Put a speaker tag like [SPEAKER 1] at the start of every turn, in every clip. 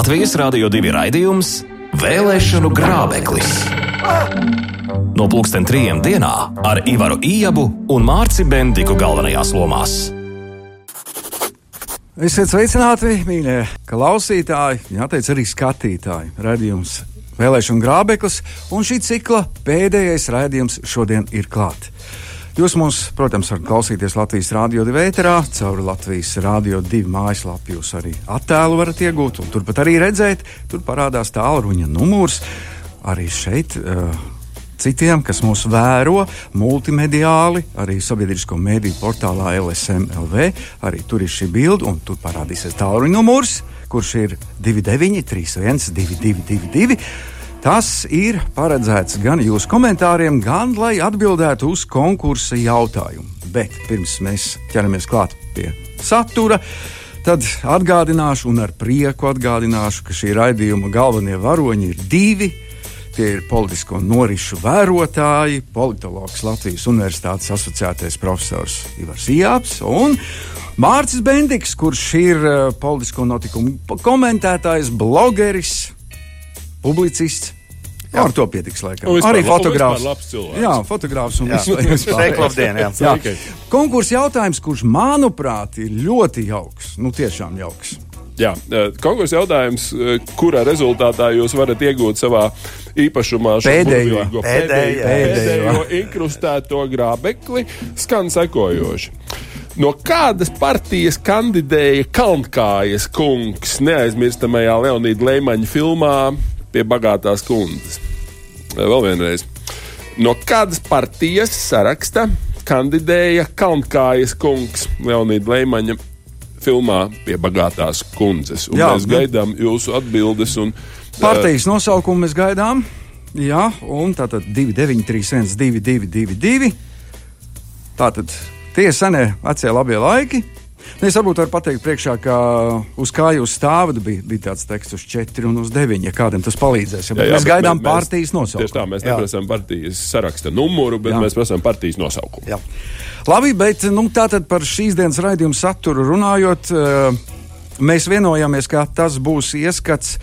[SPEAKER 1] Latvijas Rādio 2 raidījums Vēlēšanu grābeklis. No pulksten trijiem dienā ar Ivaru Ijabu un Mārci Bendiku galvenajās lomās.
[SPEAKER 2] Esiet sveicināti, mīļie klausītāji, jāteic arī skatītāji. Radījums Vēlēšana grābeklis un šī cikla pēdējais raidījums šodien ir klāts. Jūs mūs, protams, varat klausīties Latvijas Rādio 2 vēterā, caur Latvijas Rādio 2 mājaslapu. Jūs arī attēlu varat iegūt, un turpat arī redzēt, tur parādās tālruņa numurs. Arī šeit. Uh, citiem, kas mūs vēro multimediāli, arī sabiedrisko mediju portālā LSMLV. Arī tur ir šī bilde, un tur parādīsies tālruņa numurs, kurš ir 29, 31, 2222. Tas ir paredzēts gan jūsu komentāriem, gan lai atbildētu uz konkursa jautājumu. Bet pirms mēs ķeramies klāt pie satura, tad atgādināšu, un ar prieku atgādināšu, ka šī raidījuma galvenie varoņi ir divi. Tie ir politisko norisu vērotāji, politologs Latvijas Universitātes asociētais profesors Ivars Jāps un Mārcis Bendiks, kurš ir uh, politisko notikumu komentētājs, blogeris, publicists. Jā, ar to pietiks. Laikam.
[SPEAKER 3] vispār,
[SPEAKER 2] Arī fotogrāfs. Jā, fotogrāfs un
[SPEAKER 4] Sveiki, labdien, jā.
[SPEAKER 2] Jā.
[SPEAKER 3] Sveiki.
[SPEAKER 2] Konkurss jautājums, kurš manuprāt ir ļoti jauks. Nu, tiešām jauks.
[SPEAKER 3] Jā, eh, konkursa jautājums, eh, kura rezultātā jūs varat iegūt savā īpašumā
[SPEAKER 2] Pēdējo.
[SPEAKER 3] burvīgo
[SPEAKER 4] Pēdējo.
[SPEAKER 3] pēdējo inkrustēto grābekli, skan sekojoši. No kādas partijas kandidēja Kalnkājas kungs neaizmirstamajā Leonīda Leimaņa filmā pie bagātās kundzes? Vēl vienreiz. No kādas partijas saraksta kandidēja Kalnkājas kungs Leonīda Leimaņa filmā pie bagātās kundzes? Un
[SPEAKER 2] Jā,
[SPEAKER 3] mēs gaidām jūsu atbildes. Un, eh,
[SPEAKER 2] Partijas nosaukumu mēs gaidām. Jā, un tātad 2931, 2222. Tātad tie senie, vecie labie laiki. Nu, Es varbūt varu pateikt, priekšā, ka uz kā jūs stāvat, bija, bija tāds teksts uz 4 un uz 9. Ja kādam tas palīdzēs, ja,
[SPEAKER 3] Jā, jā,
[SPEAKER 2] mēs gaidām
[SPEAKER 3] mēs-
[SPEAKER 2] partijas
[SPEAKER 3] Tieši
[SPEAKER 2] nosaukumu.
[SPEAKER 3] tā, mēs neprasām partijas saraksta numuru, bet
[SPEAKER 2] Jā.
[SPEAKER 3] Mēs prasām partijas nosaukumu.
[SPEAKER 4] Jā.
[SPEAKER 2] Labi, bet nu, tātad par šīs dienas raidījumu saturu runājot, eh, mēs vienojāmies, ka tas būs ieskats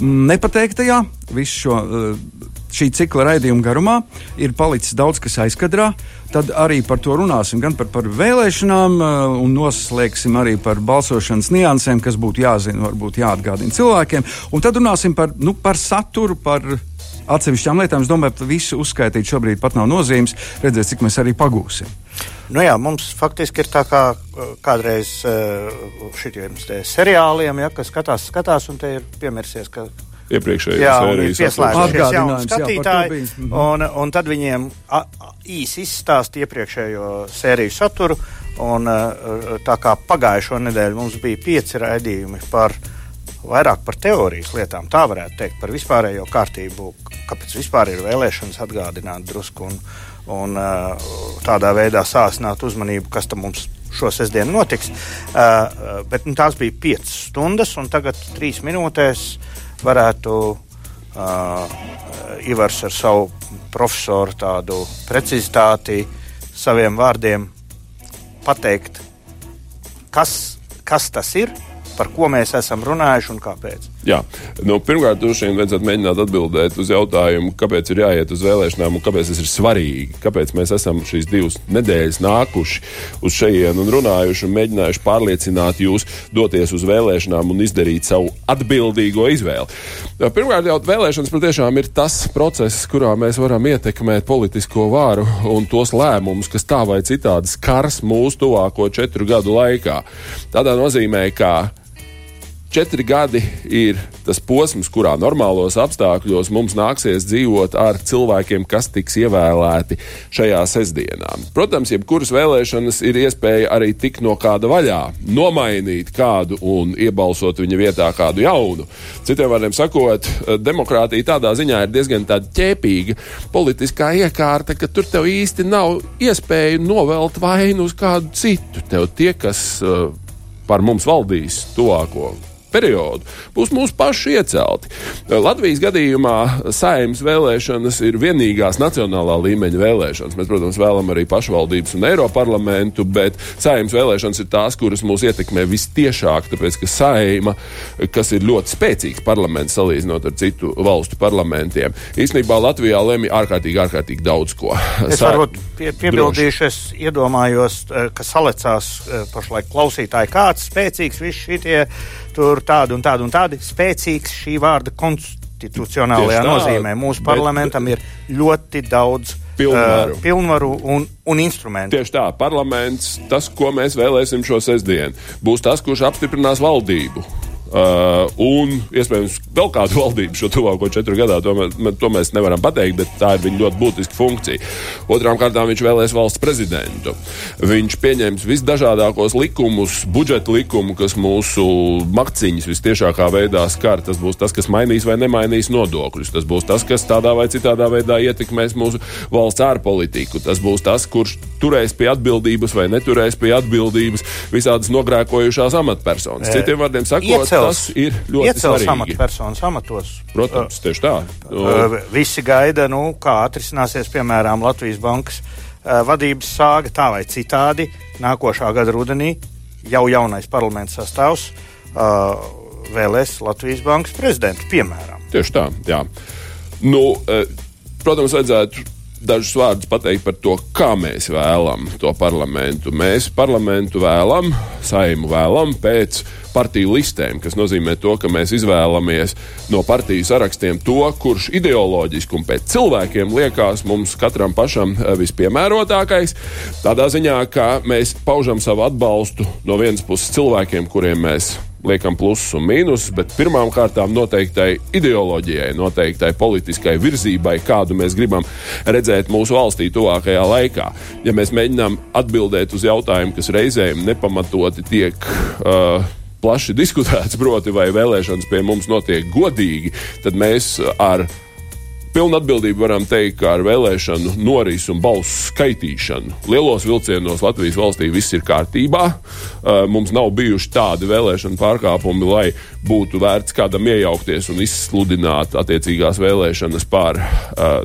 [SPEAKER 2] nepateiktajā. Visu šo eh, šī cikla raidījuma garumā ir palicis daudz kas aizkadrā. Tad arī par to runāsim, gan par, par vēlēšanām, eh, un noslēgsim arī par balsošanas niansēm, kas būtu jāzina, varbūt jāatgādina cilvēkiem. Un tad runāsim par, nu, par saturu, par atsevišķām lietām. Es domāju, ka visu uzskaitīt šobrīd pat nav nozīmes. Redzēs, cik mēs arī pagūsim.
[SPEAKER 4] Nu jā, mums faktiski ir tā kā uh, kādreiz uh, šitiem seriāliem, ja, kas skatās, skatās un te ir piemirsies, ka
[SPEAKER 3] Iepriekšējā
[SPEAKER 4] jā, un ir
[SPEAKER 3] sērijas
[SPEAKER 4] pieslēgušies jauni
[SPEAKER 2] jā,
[SPEAKER 4] skatītāji,
[SPEAKER 2] bija. Mhm.
[SPEAKER 4] un, un tad viņiem a, a, īsi izstāst iepriekšējo sēriju saturu, un uh, tā kā pagājušo nedēļu mums bija pieci raidījumi par vairāk par teorijas lietām, tā varētu teikt, par vispārējo kārtību, kāpēc vispār ir vēlēšanas atgādināt drusku un, un tādā veidā sāsināt uzmanību, kas tam mums šo sestdienu notiks. Uh, bet nu, tās bija piecas stundas, un tagad trīs minūtēs varētu uh, Ivars ar savu profesoru tādu precizitāti, saviem vārdiem pateikt, kas, kas tas ir, par ko mēs esam runājuši un kāpēc.
[SPEAKER 3] Jā, nu, pirmkārt, droši vien vajadzētu mēģināt atbildēt uz jautājumu, kāpēc ir jāiet uz vēlēšanām un kāpēc tas ir svarīgi. Kāpēc mēs esam šīs divas nedēļas nākuši uz šejienu un runājuši un mēģinājuši pārliecināt jūs doties uz vēlēšanām un izdarīt savu atbildīgo izvēli. Pirmkārt, jau vēlēšanas patiešām ir tas process, kurā mēs varam ietekmēt politisko varu un tos lēmumus, kas tā vai citādi skars mūsu tuvāko četru gadu laikā. Tādā nozīmē, ka Četri gadi ir tas posms, kurā normālos apstākļos mums nāksies dzīvot ar cilvēkiem, kas tiks ievēlēti šajā sestdienā. Protams, jebkuras vēlēšanas ir iespēja arī tikt no kāda vaļā, nomainīt kādu un iebalsot viņa vietā kādu jaunu. Citiem vārdiem sakot, demokrātija tādā ziņā ir diezgan ķēpīga politiskā iekārta, ka tur tev īsti nav iespēja novelt vainu uz kādu citu. Tev tie, kas uh, par mums valdīs tuvāko periodu, būs mūsu paši iecelti. Latvijas gadījumā saimnes vēlēšanas ir vienīgās nacionālā līmeņa vēlēšanas. Mēs, protams, vēlam arī pašvaldības un Eiroparlamentu, bet saimnes vēlēšanas ir tās, kuras mūs ietekmē vistiešāk, tāpēc ka saima, kas ir ļoti spēcīgs parlaments salīdzinot ar citu valstu parlamentiem, īstenībā Latvijā lemj ārkārtīgi, ārkārtīgi daudz ko.
[SPEAKER 4] Es varbūt pie, piebildīšu, es iedomājos, eh, ka salecās eh, pašlaik klausītāji, kāds spēcīgs viss šitie tur tādi un tādi un tādi spēcīgs šī vārda konstitucionālajā tā, nozīmē. Mūsu bet, parlamentam ir ļoti daudz pilnvaru, uh, pilnvaru un, un instrumentu.
[SPEAKER 3] Tieši tā, parlaments, tas, ko mēs vēlēsim šo sestdienu, būs tas, kurš apstiprinās valdību. Uh, un iespējams vēl kādu valdību šo tuvāko četru gadā. To, mē, to mēs nevaram pateikt, bet tā ir viņa ļoti būtiska funkcija. Otrām kārtām viņš vēlēs valsts prezidentu. Viņš pieņems visdažādākos likumus, budžeta likumu, kas mūsu makciņas vistiešākā veidā skar. Tas būs tas, kas mainīs vai nemainīs nodokļus. Tas būs tas, kas tādā vai citādā veidā ietekmēs mūsu valsts ārpolitiku. Tas būs tas, kurš turēs pie atbildības vai neturēs pie atbildības visādas nogrēkojušās amatpersonas. Citiem vārdiem sakot,
[SPEAKER 4] iecels,
[SPEAKER 3] tas ir ļoti
[SPEAKER 4] iecels svarīgi. amatpersonas amatos.
[SPEAKER 3] Protams, tieši tā.
[SPEAKER 4] Uh, visi gaida, nu, kā atrisināsies, piemēram, Latvijas bankas uh, vadības sāga tā vai citādi nākošā gada rudenī jau jaunais parlaments sastāvs uh, vēlēs Latvijas bankas prezidentu, piemēram.
[SPEAKER 3] Tieši tā, jā. Nu, protams, vajadzētu dažus vārdus pateikt par to, kā mēs vēlamies to parlamentu. Mēs parlamentu vēlamies, saimu vēlamies pēc partiju listēm, kas nozīmē to, ka mēs izvēlamies no partiju sarakstiem to, kurš ideoloģiski un pēc cilvēkiem liekas mums katram pašam eh, vispiemērotākais. Tādā ziņā, ka mēs paužam savu atbalstu no vienas puses cilvēkiem, kuriem mēs liekam plusus un mīnusus, bet pirmām kārtām noteiktai ideoloģijai, noteiktai politiskai virzībai, kādu mēs gribam redzēt mūsu valstī tuvākajā laikā. Ja mēs mēģinām atbildēt uz jautājumu, kas reizēm nepamatoti tiek uh, plaši diskutēts, proti, vai vēlēšanas pie mums notiek godīgi, tad mēs ar pilnu atbildību varam teikt, ka ar vēlēšanu norisu un balsu skaitīšanu lielos vilcienos Latvijas valstī viss ir kārtībā. Mums nav bijuši tādi vēlēšanu pārkāpumi, lai būtu vērts kādam iejaukties un izsludināt attiecīgās vēlēšanas par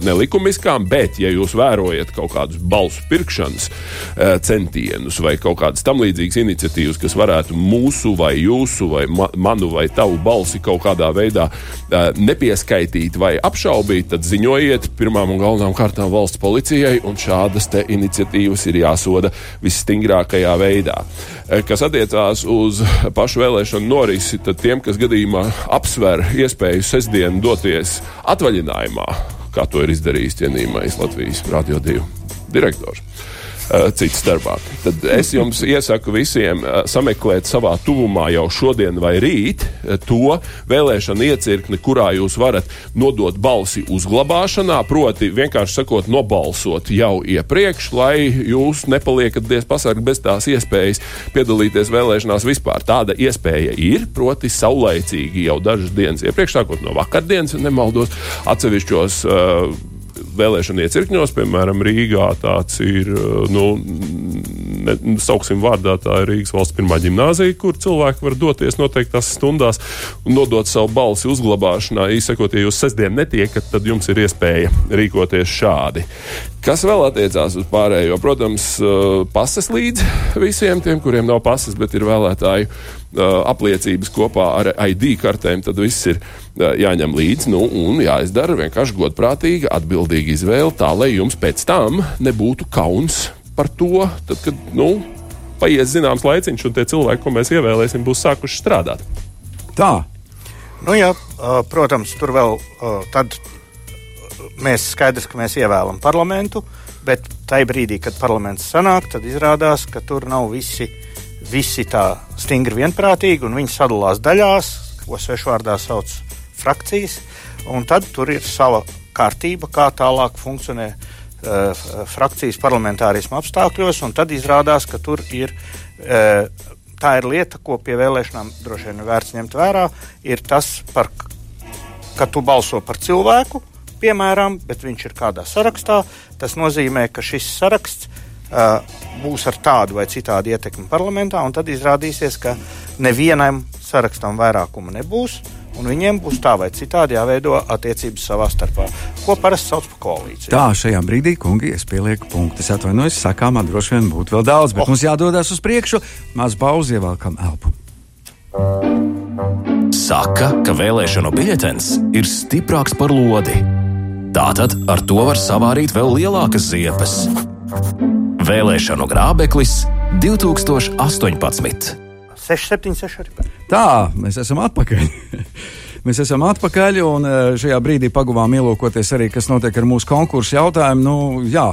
[SPEAKER 3] nelikumiskām, bet, ja jūs vērojat kaut kādus balsu pirkšanas centienus vai kaut kādas tam līdzīgas iniciatīvas, kas varētu mūsu vai jūsu vai ma manu vai tavu balsi kaut kādā veidā nepieskaitīt vai apšaubīt, tad ziņojiet pirmām un galvenām kārtām valsts policijai, un šādas iniciatīvas ir jāsoda visstingrākajā veidā. Uh, kas attiecās uz pašu vēlēšanu norisi, tad tiem, kas gadījumā apsver iespēju sestdien doties atvaļinājumā, kā to ir izdarījis cienījamais Latvijas Radio 2 direktors. Eh, cits darbā. Tad es jums iesaku visiem eh, sameklēt savā tuvumā jau šodien vai rīt eh, to vēlēšanu iecirkni, kurā jūs varat nodot balsi uzglabāšanā, proti vienkārši sakot, nobalsot jau iepriekš, lai jūs nepaliekat diez pasargi bez tās iespējas piedalīties vēlēšanās vispār. Tāda iespēja ir, proti saulaicīgi jau dažas dienas iepriekš, sākot no vakardienas, nemaldos, atsevišķos uh, vēlēšana iecirkņos, piemēram, Rīgā tāds ir, eh, nu, ne, sauksim vārdā, tā ir Rīgas valsts pirmā gimnāzija, kur cilvēki var doties noteiktās stundās un nodot savu balsi uzglabāšanā. Īsakot, ja jūs sestdien netiekat, tad jums ir iespēja rīkoties šādi. Kas vēl attiecās uz pārējo? Protams, eh, pases līdz visiem tiem, kuriem nav pases, bet ir vēlētāju Uh, apliecības kopā ar ID kartēm, tad viss ir jāņem līdzi nu, un jāizdara vienkārši godprātīga, atbildīga izvēle, tā lai jums pēc tam nebūtu kauns par to, tad, kad nu, paies zināms laiciņš, un tie cilvēki, ko mēs ievēlēsim, būs sākuši strādāt.
[SPEAKER 2] Tā.
[SPEAKER 4] Nu, jā, uh, protams, tur vēl tad mēs skaidrs, ka mēs ievēlam parlamentu, bet tajā brīdī, kad parlaments sanāk, tad izrādās, ka tur nav visi visi tā stingri vienprātīgi, un viņi sadalās daļās, ko svešvārdā sauc frakcijas, un tad tur ir sava kārtība, kā tālāk funkcionē uh, frakcijas parlamentārismu apstākļos, un tad izrādās, ka tur ir. Uh, Tā ir lieta, ko pie vēlēšanām droši vien vērts ņemt vērā. Ir tas, par, ka tu balso par cilvēku, piemēram, bet viņš ir kādā sarakstā. Tas nozīmē, ka šis saraksts uh, būs ar tādu vai citādu ietekmi parlamentā, un tad izrādīsies, ka nevienam sarakstam vairākuma nebūs. Un viņiem būs tā vai citādi jāveido attiecības savā starpā, ko parasti sauc par koalīciju.
[SPEAKER 2] Tā, šajā brīdī, kungi, es pielieku punktu. Es atvainojos, sakāmā droši vien būtu vēl daudz, bet oh. mums jādodas uz priekšu. Maz pauzi ievelkam elpu.
[SPEAKER 1] Saka, ka vēlēšanu biļetens ir stiprāks par lodi. Tātad ar to var savārīt vēl lielākas ziepes. Vēlēšanu grābeklis 2018.
[SPEAKER 4] 676 arī.
[SPEAKER 2] Tā, mēs esam atpakaļ. mēs esam atpakaļ, un eh, šajā brīdī paguvām ielūkoties arī, kas notiek ar mūsu konkursu jautājumu. Nu, jā,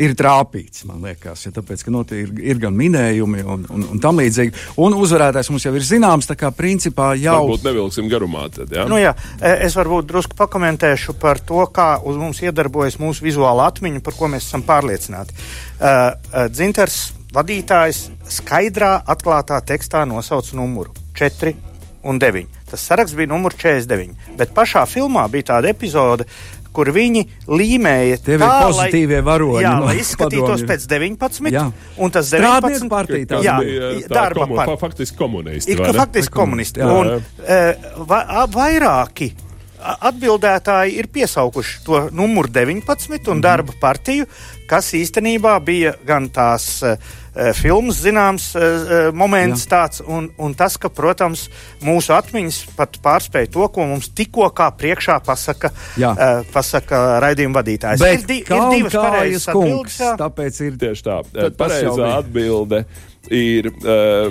[SPEAKER 2] ir trāpīts, man liekas, ja tāpēc, ka notiek, ir, ir gan minējumi un, un, un tam līdzīgi. Un uzvarētājs mums jau ir zināms, tā kā principā jau.
[SPEAKER 3] Varbūt nevilksim garumā tad, jā?
[SPEAKER 4] Nu jā, e, es varbūt drusku pakomentēšu par to, kā uz mums iedarbojas mūsu vizuāla atmiņa, par ko mēs esam pārliecināti. Uh, uh, dzinters vadītājs skaidrā, atklātā tekstā nosauc numuru 4 un 9. Tas saraksts bija numurs 49. Bet pašā filmā bija tāda epizode, kur viņi līmēja
[SPEAKER 2] Tie tā, pozitīvie lai, varoņi.
[SPEAKER 4] Jā, lai izskatītos padomju. pēc 19.
[SPEAKER 2] Jā.
[SPEAKER 4] Un tas
[SPEAKER 2] 19. partija.
[SPEAKER 3] Jā, darba komu, partija. Faktiski komunisti.
[SPEAKER 4] Ir faktiski komunisti. Jā. Un, uh, va, vairāki atbildētāji ir piesaukuši to numuru 19 un mm. darba partiju, kas īstenībā bija gan tās uh, filmas zināms uh, moments Jā. tāds, un, un tas, ka, protams, mūsu atmiņas pat pārspēja to, ko mums tikko kā priekšā pasaka, uh, pasaka raidījuma vadītājs.
[SPEAKER 2] Bet ir, di ir divas pareizas atbildes. Tāpēc ir
[SPEAKER 3] tieši tā. Pareizā atbilde ir uh,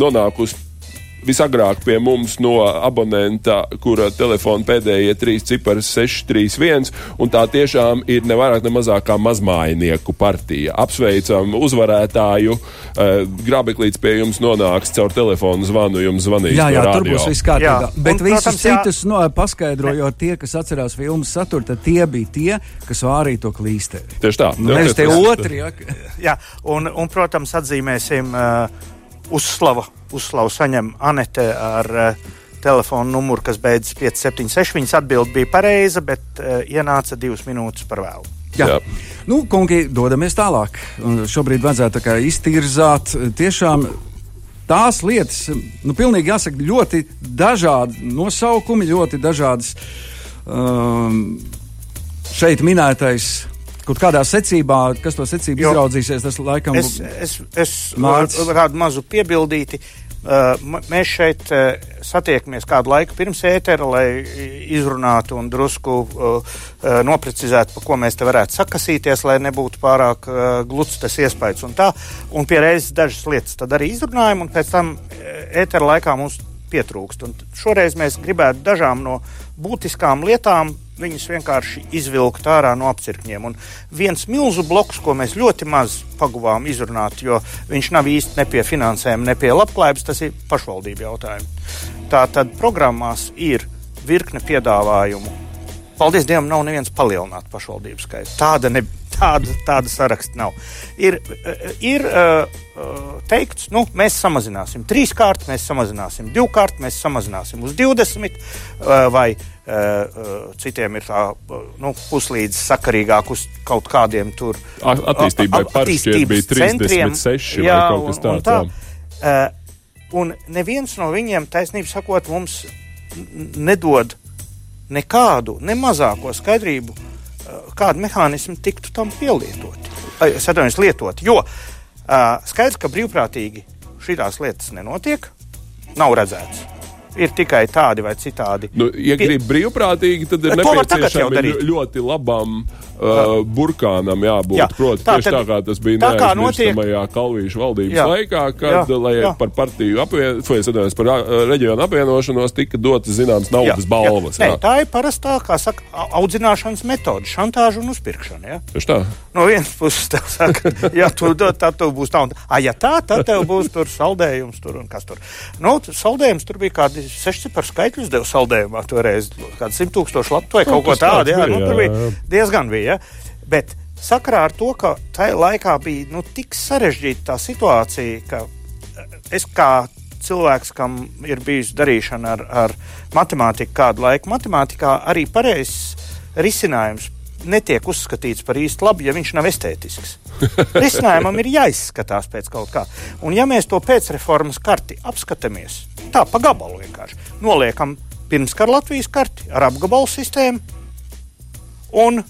[SPEAKER 3] nonākusi visagrāk pie mums no abonenta, kura telefona pēdējie trīs cipari 631, un tā tiešām ir ne vairāk ne mazāk kā mazmājnieku partija. Apsveicam uzvarētāju, uh, grābeklīts pie jums nonāks caur telefonu zvanu, jums zvanīs.
[SPEAKER 2] Jā, jā,
[SPEAKER 3] tur
[SPEAKER 2] būs viss kārtībā. Bet un, visus protams, citus no, paskaidrojot tie, kas atcerās filmas saturu, tad tie bija tie, kas vārīja to klīsteri.
[SPEAKER 3] Tieši tā.
[SPEAKER 2] Nu, nevis tie otri. Ja.
[SPEAKER 4] jā, un, un, protams, atzīmēsim uh, uzslavu uzslavu saņem Anete ar uh, telefona numuru, kas beidzas 576. Viņas atbilde bija pareiza, bet uh, ienāca divas minūtes par vēlu.
[SPEAKER 2] Jā. Jā. Nu, kungi, dodamies tālāk. Un šobrīd vajadzētu tā iztirzāt tiešām tās lietas, nu, pilnīgi jāsaka, ļoti dažādi nosaukumi, ļoti dažādas um, šeit minētais kaut kādā secībā, kas to secību jo, izraudzīsies, tas laikam
[SPEAKER 4] es, es, es varu kādu mazu piebildīti. Uh, mēs šeit uh, satiekamies kādu laiku pirms ētera, lai izrunātu un drusku uh, noprecizētu, pa ko mēs te varētu sakasīties, lai nebūtu pārāk gluds tas iespējas un tā. Un pie reizes dažas lietas tad arī izrunājam, un pēc tam ētera laikā mums pietrūkst. Un šoreiz mēs gribētu dažām no būtiskām lietām viņus vienkārši izvilkt ārā no apcirkņiem. Un viens milzu bloks, ko mēs ļoti maz paguvām izrunāt, jo viņš nav īsti ne pie finansēm, ne pie labklājības, tas ir pašvaldību jautājums. Tā tad programmās ir virkne piedāvājumu. Paldies Dievam, nav neviens palielināt pašvaldību skaitu. Tāda ne, tāda, tāda saraksta nav. Ir, ir uh, teikts, nu, mēs samazināsim trīskārt, mēs samazināsim divkārt, mēs samazināsim uz 20, uh, vai citiem ir tā nu, puslīdz sakarīgāk uz kaut kādiem tur
[SPEAKER 3] attīstībai paršķiet bija 36 jā, vai kaut kas tāds. Tā,
[SPEAKER 4] uh, un neviens no viņiem, taisnību sakot, mums nedod nekādu, ne mazāko skaidrību kādi mehānismi tiktu tam pielietoti. Es atvainojos, lietot. Jo uh, skaidrs, ka brīvprātīgi šīs lietas nenotiek, nav redzēts. Ir tikai tādi vai citādi.
[SPEAKER 3] Nu, ja grib brīvprātīgi, tad ir nepieciešami ļoti labam uh, burkānam jābūt. Jā, Proti, tā, tieši tad, tā kā tas bija neaizmirstamajā Kalvīšu valdības jā, laikā, kad, jā, lai jā. par partiju apvienošanos, par uh, reģionu apvienošanos tika dotas zināmas naudas jā, balvas. Jā. Jā.
[SPEAKER 4] Nē, tā ir parastā, kā saka, audzināšanas metode, šantāža un uzpirkšana. Ja?
[SPEAKER 3] Tieši tā.
[SPEAKER 4] No vienas puses, tev saka, ja tu dod, tad tev būs tā, un ah, ja tā, tad tev būs tur saldējums tur un kas tur. Nu, saldējums tur bija kādi seši par skaitļus devu saldējumā toreiz, kādi simt tūkstoši latu vai kaut ko tādu, jā, nu, tur bija diezgan bija. Ja? Bet sakarā ar to, ka tajā laikā bija nu, tik sarežģīta tā situācija, ka eh, es kā cilvēks, kam ir bijusi darīšana ar, ar matemātiku kādu laiku, matemātikā arī pareizs risinājums netiek uzskatīts par īsti labu, ja viņš nav estētisks. Risinājumam ir jāizskatās pēc kaut kā. Un ja mēs to pēcreformas karti apskatāmies, tā pa gabalu vienkārši noliekam pirmskara Latvijas karti ar apgabalu sistēmu un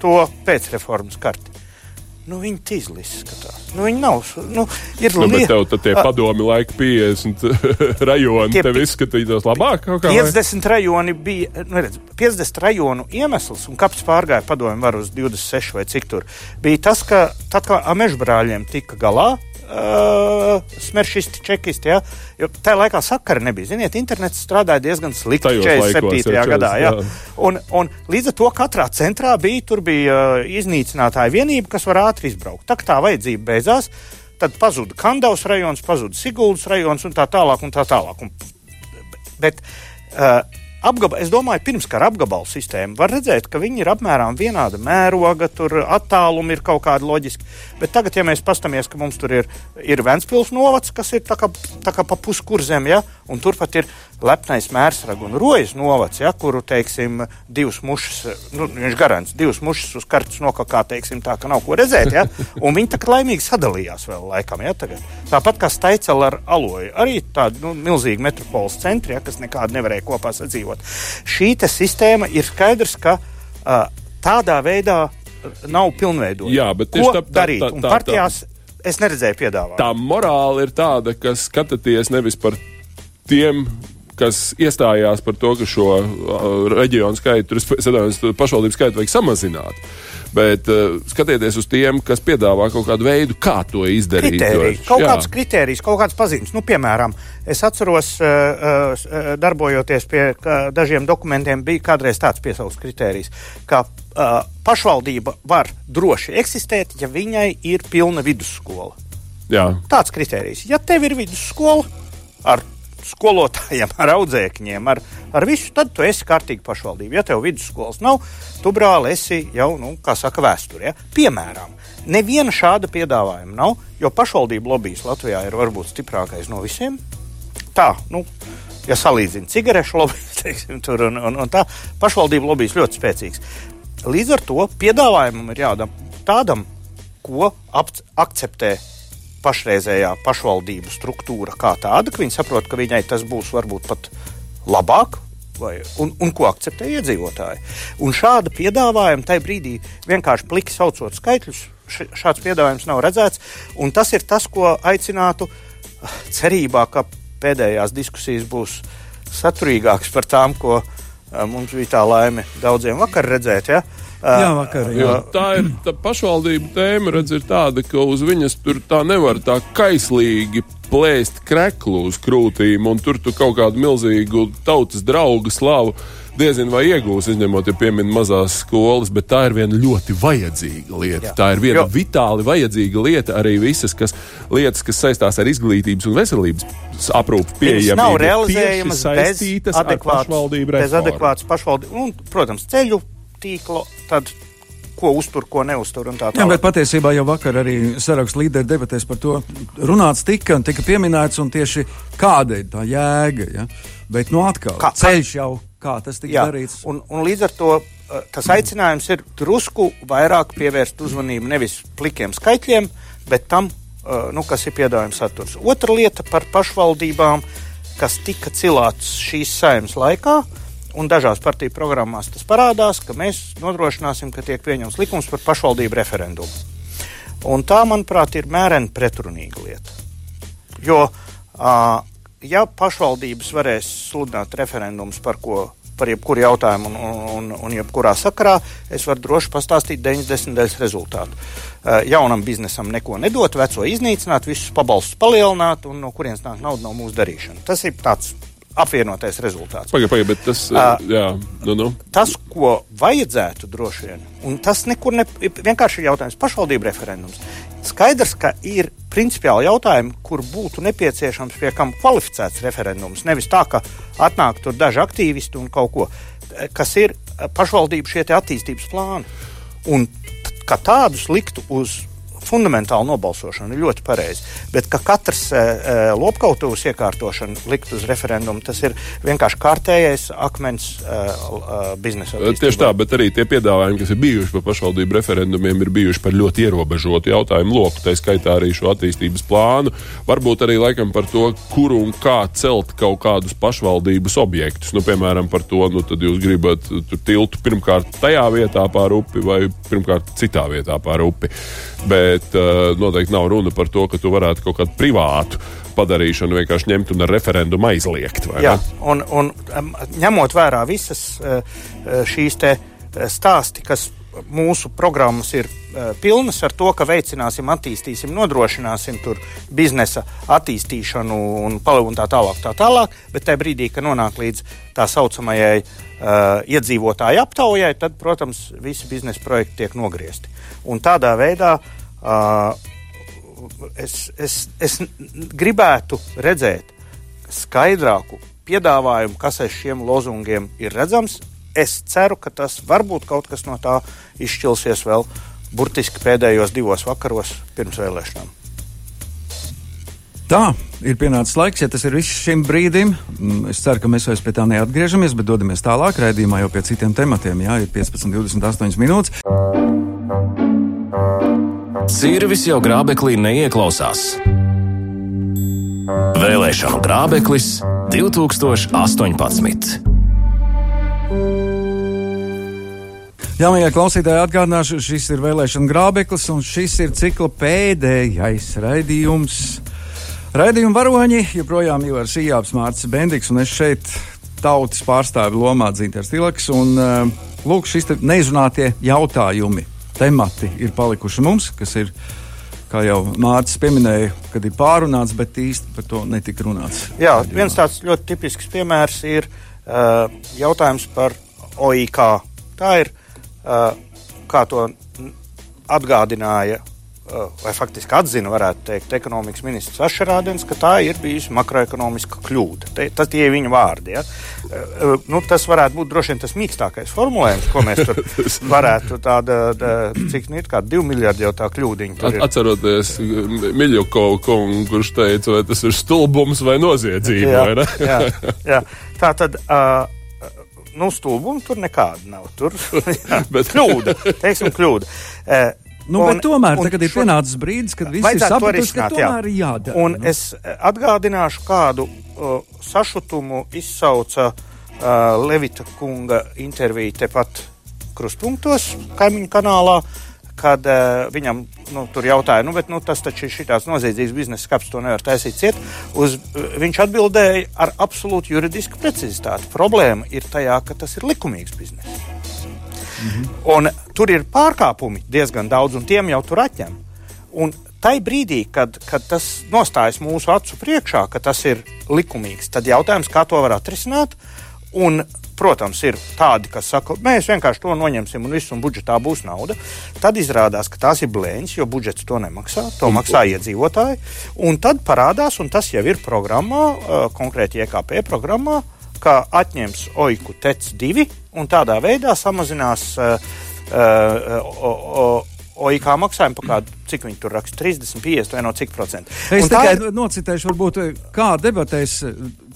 [SPEAKER 4] to pēcreformas karti. Nu, viņi tīzli izskatās. Nu, viņi nav. Nu, ir
[SPEAKER 3] Nu, bet tev tie padomi laika 50 rajoni
[SPEAKER 4] Tie
[SPEAKER 3] tev izskatītos labāk kaut kā. vai?
[SPEAKER 4] 50 rajoni bija, nu, redz, 50 rajonu iemesls, un kāpēc pārgāja padomju varu uz 26 vai cik tur, bija tas, ka tad, kad ar mežbrāļiem tika galā, uh, smeršisti, čekisti, ja, jo tajā laikā sakara nebija. Ziniet, internets strādāja diezgan slikti
[SPEAKER 3] Tajos
[SPEAKER 4] 47.
[SPEAKER 3] laikos, jā,
[SPEAKER 4] gadā. Jā.
[SPEAKER 3] 40,
[SPEAKER 4] Un, un līdz ar to katrā centrā bija, bija uh, iznīcinātāja vienība, kas var ātri izbraukt. Tā kā tā vajadzība beidzās, tad pazuda Kandavas rajons, pazuda Siguldas rajons un tā tālāk. Un tā tālāk. Un, bet uh, apgaba, es domāju, pirms kara apgabalu sistēma var redzēt, ka viņi ir apmēram vienāda mēroga, tur attālumi ir kaut kādi loģiski. Bet tagad, ja mēs paskatāmies, ka mums tur ir, ir Ventspils novads, kas ir tā kā, tā kā pa puskurzem, ja, un turpat ir lepnais mērsraga un rojas novads, ja, kuru, teiksim, divas mušas, nu, viņš garants, divas mušas uz kartes nokakā, teiksim, tā, ka nav ko redzēt, ja, un viņi tagad laimīgi sadalījās vēl laikam, ja, tagad. Tāpat kā Staicela ar Aloju, arī tāda, nu, milzīga metropoles centri, ja, kas nekādi nevarēja kopā sadzīvot. Šī sistēma ir skaidrs, ka uh, tādā veidā nav pilnveidota.
[SPEAKER 3] Jā, bet tieši tā- tā- tā-
[SPEAKER 4] Un
[SPEAKER 3] tā- tā-
[SPEAKER 4] partijās es neredzēju piedāvājumu.
[SPEAKER 3] tā morāla ir tāda, ka skatāties nevis par tiem, kas iestājās par to, ka šo uh, reģionu skaitu, sadarbības pašvaldību skaitu vajag samazināt. Bet uh, skatieties uz tiem, kas piedāvā kaut kādu veidu, kā to izdarīt.
[SPEAKER 4] Kritēriji,
[SPEAKER 3] jo-
[SPEAKER 4] kaut
[SPEAKER 3] jā.
[SPEAKER 4] kādas kritērijas, kaut kādas pazīmes. Nu, piemēram, es atceros, uh, uh, darbojoties pie uh, dažiem dokumentiem, bija kādreiz tāds piesaukts kritērijs, ka uh, pašvaldība var droši eksistēt, ja viņai ir pilna vidusskola.
[SPEAKER 3] Jā.
[SPEAKER 4] Tāds kritērijs. Ja tev ir vidusskola ar skolotājiem, ar audzēkņiem, ar, ar visu, tad tu esi kārtīgi pašvaldība. Ja tev vidusskolas nav, tu brāli esi jau, nu, kā saka, vēsturē. Ja? Piemēram, neviena šāda piedāvājuma nav, jo pašvaldību lobbyis Latvijā ir varbūt stiprākais no visiem. Tā, nu, ja salīdzina cigarešu lobbyis, tur un, un, un tā, pašvaldību lobbyis ļoti spēcīgs. Līdz ar to piedāvājumam ir jābūt tādam, ko akceptē pašreizējā pašvaldību struktūra kā tāda, ka viņi saprot, ka viņai tas būs varbūt pat labāk. Vai, un, un ko akceptē iedzīvotāji? Un šāda piedāvājuma tajā brīdī vienkārši pliki saucot skaitļus, šāds piedāvājums nav redzēts. Tas ir tas, ko aicinātu ah, cerībā, ka pēdējās diskusijas būs saturīgākas par tām, ko uh, mums bija tā laime daudziem vakar redzēt. Ja? Uh,
[SPEAKER 2] Jā, vakar. Jā.
[SPEAKER 3] tā ir tā pašvaldība tēma, redz, ir tāda, ka uz viņas tur tā nevar tā kaislīgi plēst kreklu uz krūtīm, un tur tu kaut kādu milzīgu tautas draugu slavu diezin vai iegūs, izņemot, ja piemin mazās skolas, bet tā ir viena ļoti vajadzīga lieta.
[SPEAKER 4] Jā.
[SPEAKER 3] Tā ir viena
[SPEAKER 4] Jo-
[SPEAKER 3] vitāli vajadzīga lieta, arī visas kas, lietas, kas saistās ar izglītības un veselības aprūpu
[SPEAKER 4] Viņas
[SPEAKER 3] pieejamību.
[SPEAKER 4] nav realizējamas bez adekvātas,
[SPEAKER 3] pašvaldību
[SPEAKER 4] bez adekvātas pašvaldības, un, protams, ceļu tīkla, tad ko uztur, ko neuztur tā
[SPEAKER 2] Jā,
[SPEAKER 4] tālāk.
[SPEAKER 2] bet patiesībā jau vakar arī sarakstu līderi debatēs par to runāts tika un tika pieminēts, un tieši kāda ir tā jēga. Ja? Bet nu atkal,
[SPEAKER 4] Kā-
[SPEAKER 2] ceļš jau, kā tas tika
[SPEAKER 4] Jā,
[SPEAKER 2] darīts.
[SPEAKER 4] un, un līdz ar to uh, tas aicinājums ir drusku vairāk pievērst uzmanību nevis plikiem skaitļiem, bet tam, uh, nu, kas ir piedāvājums saturs. Otra lieta par pašvaldībām, kas tika cilāts šīs saimnes laikā. Un dažās partiju programmās tas parādās, ka mēs nodrošināsim, ka tiek pieņemts likums par pašvaldību referendumu. Un tā, manuprāt, ir mēreni pretrunīga lieta. Jo, ja pašvaldības varēs sludināt referendumus par ko, par jebkuru jautājumu un, un, un, un jebkurā sakarā, es varu droši pastāstīt 90 daļas rezultātu. Jaunam biznesam neko nedot, veco iznīcināt, visus pabalstus palielināt un no kurienes nāk nauda no mūsu darīšana. Tas ir tāds apvienotais rezultāts.
[SPEAKER 3] Pagaid, pagaid, bet tas, uh, jā, nu, nu.
[SPEAKER 4] Tas, ko vajadzētu droši vien, un tas nekur ne, vienkārši ir jautājums pašvaldību referendums. Skaidrs, ka ir principiāli jautājumi, kur būtu nepieciešams pie kam kvalificēts referendums. Nevis tā, ka atnāk tur daži aktīvisti un kaut ko, kas ir pašvaldību šie attīstības plāni. Un ka tādus liktu uz fundamentāla nobalsošana ir ļoti pareiza. Bet ka katrs uh, lopkautuvs iekārtošana likt uz referendumu, tas ir vienkārši kārtējais akmens uh, uh, biznesa.
[SPEAKER 3] Attīstībā. Tieši tā, bet arī tie piedāvājumi, kas ir bijuši par pašvaldību referendumiem, ir bijuši par ļoti ierobežotu jautājumu loku, tā skaitā arī šo attīstības plānu. Varbūt arī laikam par to, kur un kā celt kaut kādus pašvaldības objektus. Nu, piemēram, par to, nu, tad jūs gribat tiltu pirmkārt tajā vietā pār upi vai pirmkārt citā vietā pār upi. Bet uh, noteikti nav runa par to, ka tu varētu kaut kādu privātu padarīšanu vienkārši ņemt un ar referendumu aizliegt.
[SPEAKER 4] Jā, un, un ņemot vērā visas uh, šīs stāsti, kas mūsu programmas ir uh, pilnas ar to, ka veicināsim, attīstīsim, nodrošināsim biznesa attīstīšanu un, un tā tālāk, tā tālāk. Bet tajā brīdī, kad nonāk līdz tā saucamajai uh, iedzīvotāju aptaujai, tad, protams, visi biznesa projekti tiek nogriezti. Un tādā veidā uh, es, es, es gribētu redzēt skaidrāku piedāvājumu, kas aiz šiem lozungiem ir redzams, es ceru, ka tas varbūt kaut kas no tā izšķilsies vēl burtiski pēdējos divos vakaros pirms vēlēšanām.
[SPEAKER 2] Tā ir pienācis laiks, ja tas ir viss šim brīdim. Mm, es ceru, ka mēs vairs pie tā neatgriežamies, bet dodamies tālāk. Raidījumā jau pie citiem tematiem. Jā, ir 15, 28 minūtes.
[SPEAKER 1] Sirvis jau grābeklī neieklausās. Vēlēšanu grābeklis 2018.
[SPEAKER 2] Jā, mīļie klausītāji, atgādināšu, šis ir vēlēšana grābeklis, un šis ir cikla pēdējais raidījums. Raidījuma varoņi joprojām ir Sījāps Mārcis Bendiks, un es šeit tautas pārstāvi lomā Dzīters Tilaks. Un, uh, lūk, šis neizrunātie jautājumi, temati ir palikuši mums, kas ir, kā jau Mārcis pieminēja, kad ir pārunāts, bet īsti par to netika runāts.
[SPEAKER 4] Jā, viens tāds ļoti tipisks piemērs ir uh, jautājums par OIK. Tā ir kā to atgādināja, vai faktiski atzina, varētu teikt, ekonomikas ministrs Ašerādens, ka tā ir bijusi makroekonomiska kļūda. Te, tas tie ir viņa vārdi. Ja? Nu, tas varētu būt droši vien tas mīkstākais formulējums, ko mēs tur varētu tāda, tā, cik nu ir kā divi miljardi jau tā kļūdiņa.
[SPEAKER 3] Atceroties Miļokovu kungu, kurš teica, vai tas ir stulbums vai noziedzība, jā, vai ne?
[SPEAKER 4] jā, jā. Tā tad. Uh, nu, stulbumu tur nekāda nav. Tur ir kļūda. Teiksim, kļūda.
[SPEAKER 2] Uh, Nu, un, tomēr, tagad ir pienācis brīdis, kad viss ir sapratuši, ka tomēr ir jādara.
[SPEAKER 4] Un nu. es atgādināšu, kādu uh, sašutumu izsauca uh, Levita kunga intervija tepat krustpunktos kaimiņu kanālā. Uh, kad uh, viņam nu, tur jautāja, nu, bet nu, tas taču ir šīs noziedzīgas biznesa skats, to nevar taisīt ciet. Uz, viņš atbildēja ar absolūtu juridisku precizitāti. Problēma ir tajā, ka tas ir likumīgs bizness. Mm -hmm. Un tur ir pārkāpumi diezgan daudz, un tiem jau tur atņem. Un tai brīdī, kad, kad tas nostājas mūsu acu priekšā, ka tas ir likumīgs, tad jautājums, kā to var atrisināt. Un Protams, ir tādi, kas saka, mēs vienkārši to noņemsim un viss, un budžetā būs nauda. Tad izrādās, ka tās ir blēņas, jo budžets to nemaksā. To maksā iedzīvotāji. Un tad parādās, un tas jau ir programmā, konkrēti IKP programmā, ka atņems OIKU TEC 2 un tādā veidā samazinās uh, uh, OIK maksājumu par kādu, cik viņi tur raksta, 30, 50 vai no cik procentu.
[SPEAKER 2] Es un tikai ir... nocitēšu, varbūt, kā debatēs,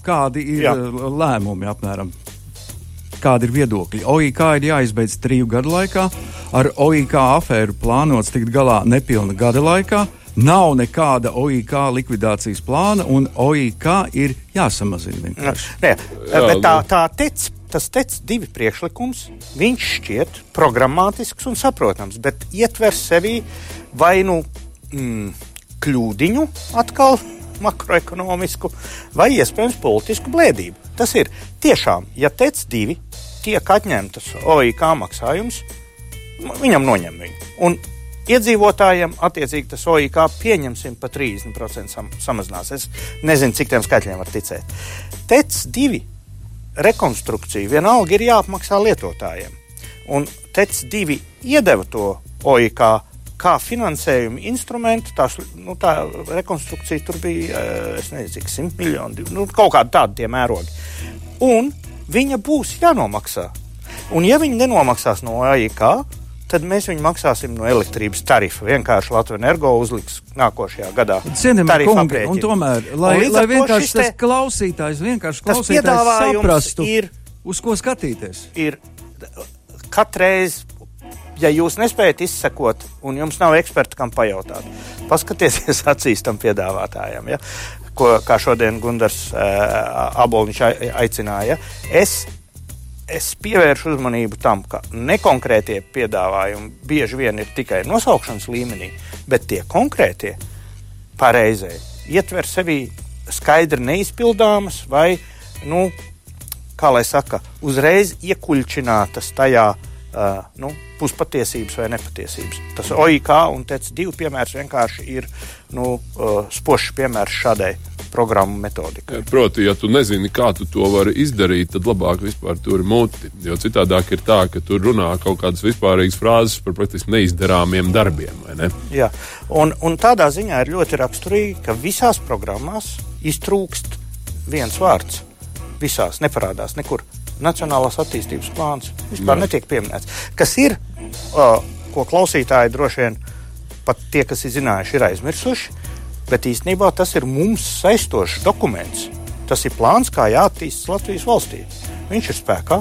[SPEAKER 2] kādi ir Jā. lēmumi apmēram kādi ir viedokļi. OIK ir jāizbeidz triju gadu laikā, ar OIK afēru plānots tikt galā nepilna gada laikā. Nav nekāda OIK likvidācijas plāna, un OIK ir jāsamazina.
[SPEAKER 4] Nē, bet tā, tā tec, tas tec divi priekšlikums. Viņš šķiet programmatisks un saprotams, bet ietver sevi vai nu mm, kļūdiņu atkal makroekonomisku vai iespējams politisku blēdību. Tas ir tiešām, ja TEC 2 tiek atņemtas OIK maksājums, viņam noņem viņu. Un iedzīvotājiem attiecīgi tas OIK pieņemsim pa 30% sam samazinās. Es nezinu, cik tiem skaitļiem var ticēt. TEC 2 rekonstrukcija vienalga ir jāapmaksā lietotājiem. Un TEC 2 iedeva to OIK kā finansējuma instrumentu. Tās, nu, tā rekonstrukcija tur bija, eh, es nezinu, cik simt miljoni, nu, kaut kādi tādi tie mērogi. Un viņa būs jānomaksā. Un ja viņi nenomaksās no AIK, tad mēs viņu maksāsim no elektrības tarifa. Vienkārši Latvijas energo uzliks nākošajā gadā.
[SPEAKER 2] Cienījamie kungi, un tomēr, lai, un lai vienkārši tas te, klausītājs, vienkārši klausītājs saprastu, ir, uz ko skatīties.
[SPEAKER 4] Ir katreiz, ja jūs nespējat izsekot, un jums nav eksperta, kam pajautāt, paskatieties acīs tam piedāvātājam. Ja? Ko, kā šodien Gunārs uh, Aboliņš aicināja. Es es pievēršu uzmanību tam, ka nekonkrētie piedāvājumi bieži vien ir tikai nosaukšanas līmenī, bet tie konkrētie pareizie ietver sevī skaidri neizpildāmas vai, nu, kā lai saka, uzreiz iekuļķinātas tajā uh, nu, puspatiesības vai nepatiesības. Tas OIK un TEC2 piemērs vienkārši ir nu, uh, spožs piemērs šādai programmu metodikai.
[SPEAKER 3] Proti, ja tu nezini, kā tu to vari izdarīt, tad labāk vispār tur ir muti. Jo citādāk ir tā, ka tur runā kaut kādas vispārīgas frāzes par praktiski neizdarāmiem darbiem. Ne?
[SPEAKER 4] Jā, un, un tādā ziņā ir ļoti raksturīgi, ka visās programmās iztrūkst viens vārds. Visās neparādās nekur. Nacionālās attīstības plāns vispār Jā. netiek pieminēts. Kas ir, uh, ko klausītāji droši vien pat tie, kas ir zinājuši, ir aizmirsuši, bet īstenībā tas ir mums saistošs dokuments. Tas ir plāns, kā jāattīstās Latvijas valstī. Viņš ir spēkā,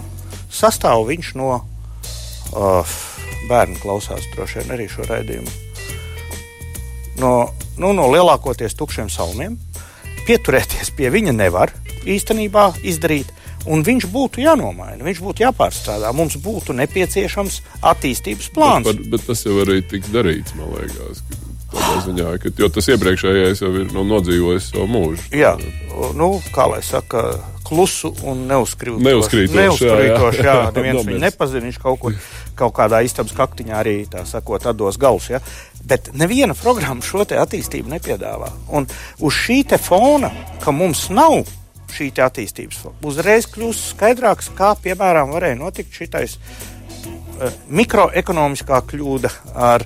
[SPEAKER 4] sastāv viņš no uh, bērnu klausās droši vien arī šo raidījumu. No, nu, no lielākoties tukšiem salmiem. Pieturēties pie viņa nevar īstenībā izdarīt, un viņš būtu jānomaina, viņš būtu jāpārstrādā. Mums būtu nepieciešams attīstības plāns.
[SPEAKER 3] Bet, bet, tas jau arī tiks darīts, man liekas. Ziņā, ka, jo tas iepriekšējais jau ir nu, nodzīvojis savu mūžu.
[SPEAKER 4] Jā, nu, kā lai saka, klusu un neuzkrītošu.
[SPEAKER 3] Neuzkrītošu,
[SPEAKER 4] neuzkrītošu jā, jā. neviens viņu nepazina, viņš kaut, kur, kaut kādā istabas kaktiņā arī, tā sakot, atdos galus. Ja? Bet neviena programma šo attīstību nepiedāvā. Un uz šī fona, ka mums nav šī attīstības, uzreiz kļūst skaidrāks, kā piemēram varēja notikt šitais Eh, mikroekonomiskā kļūda ar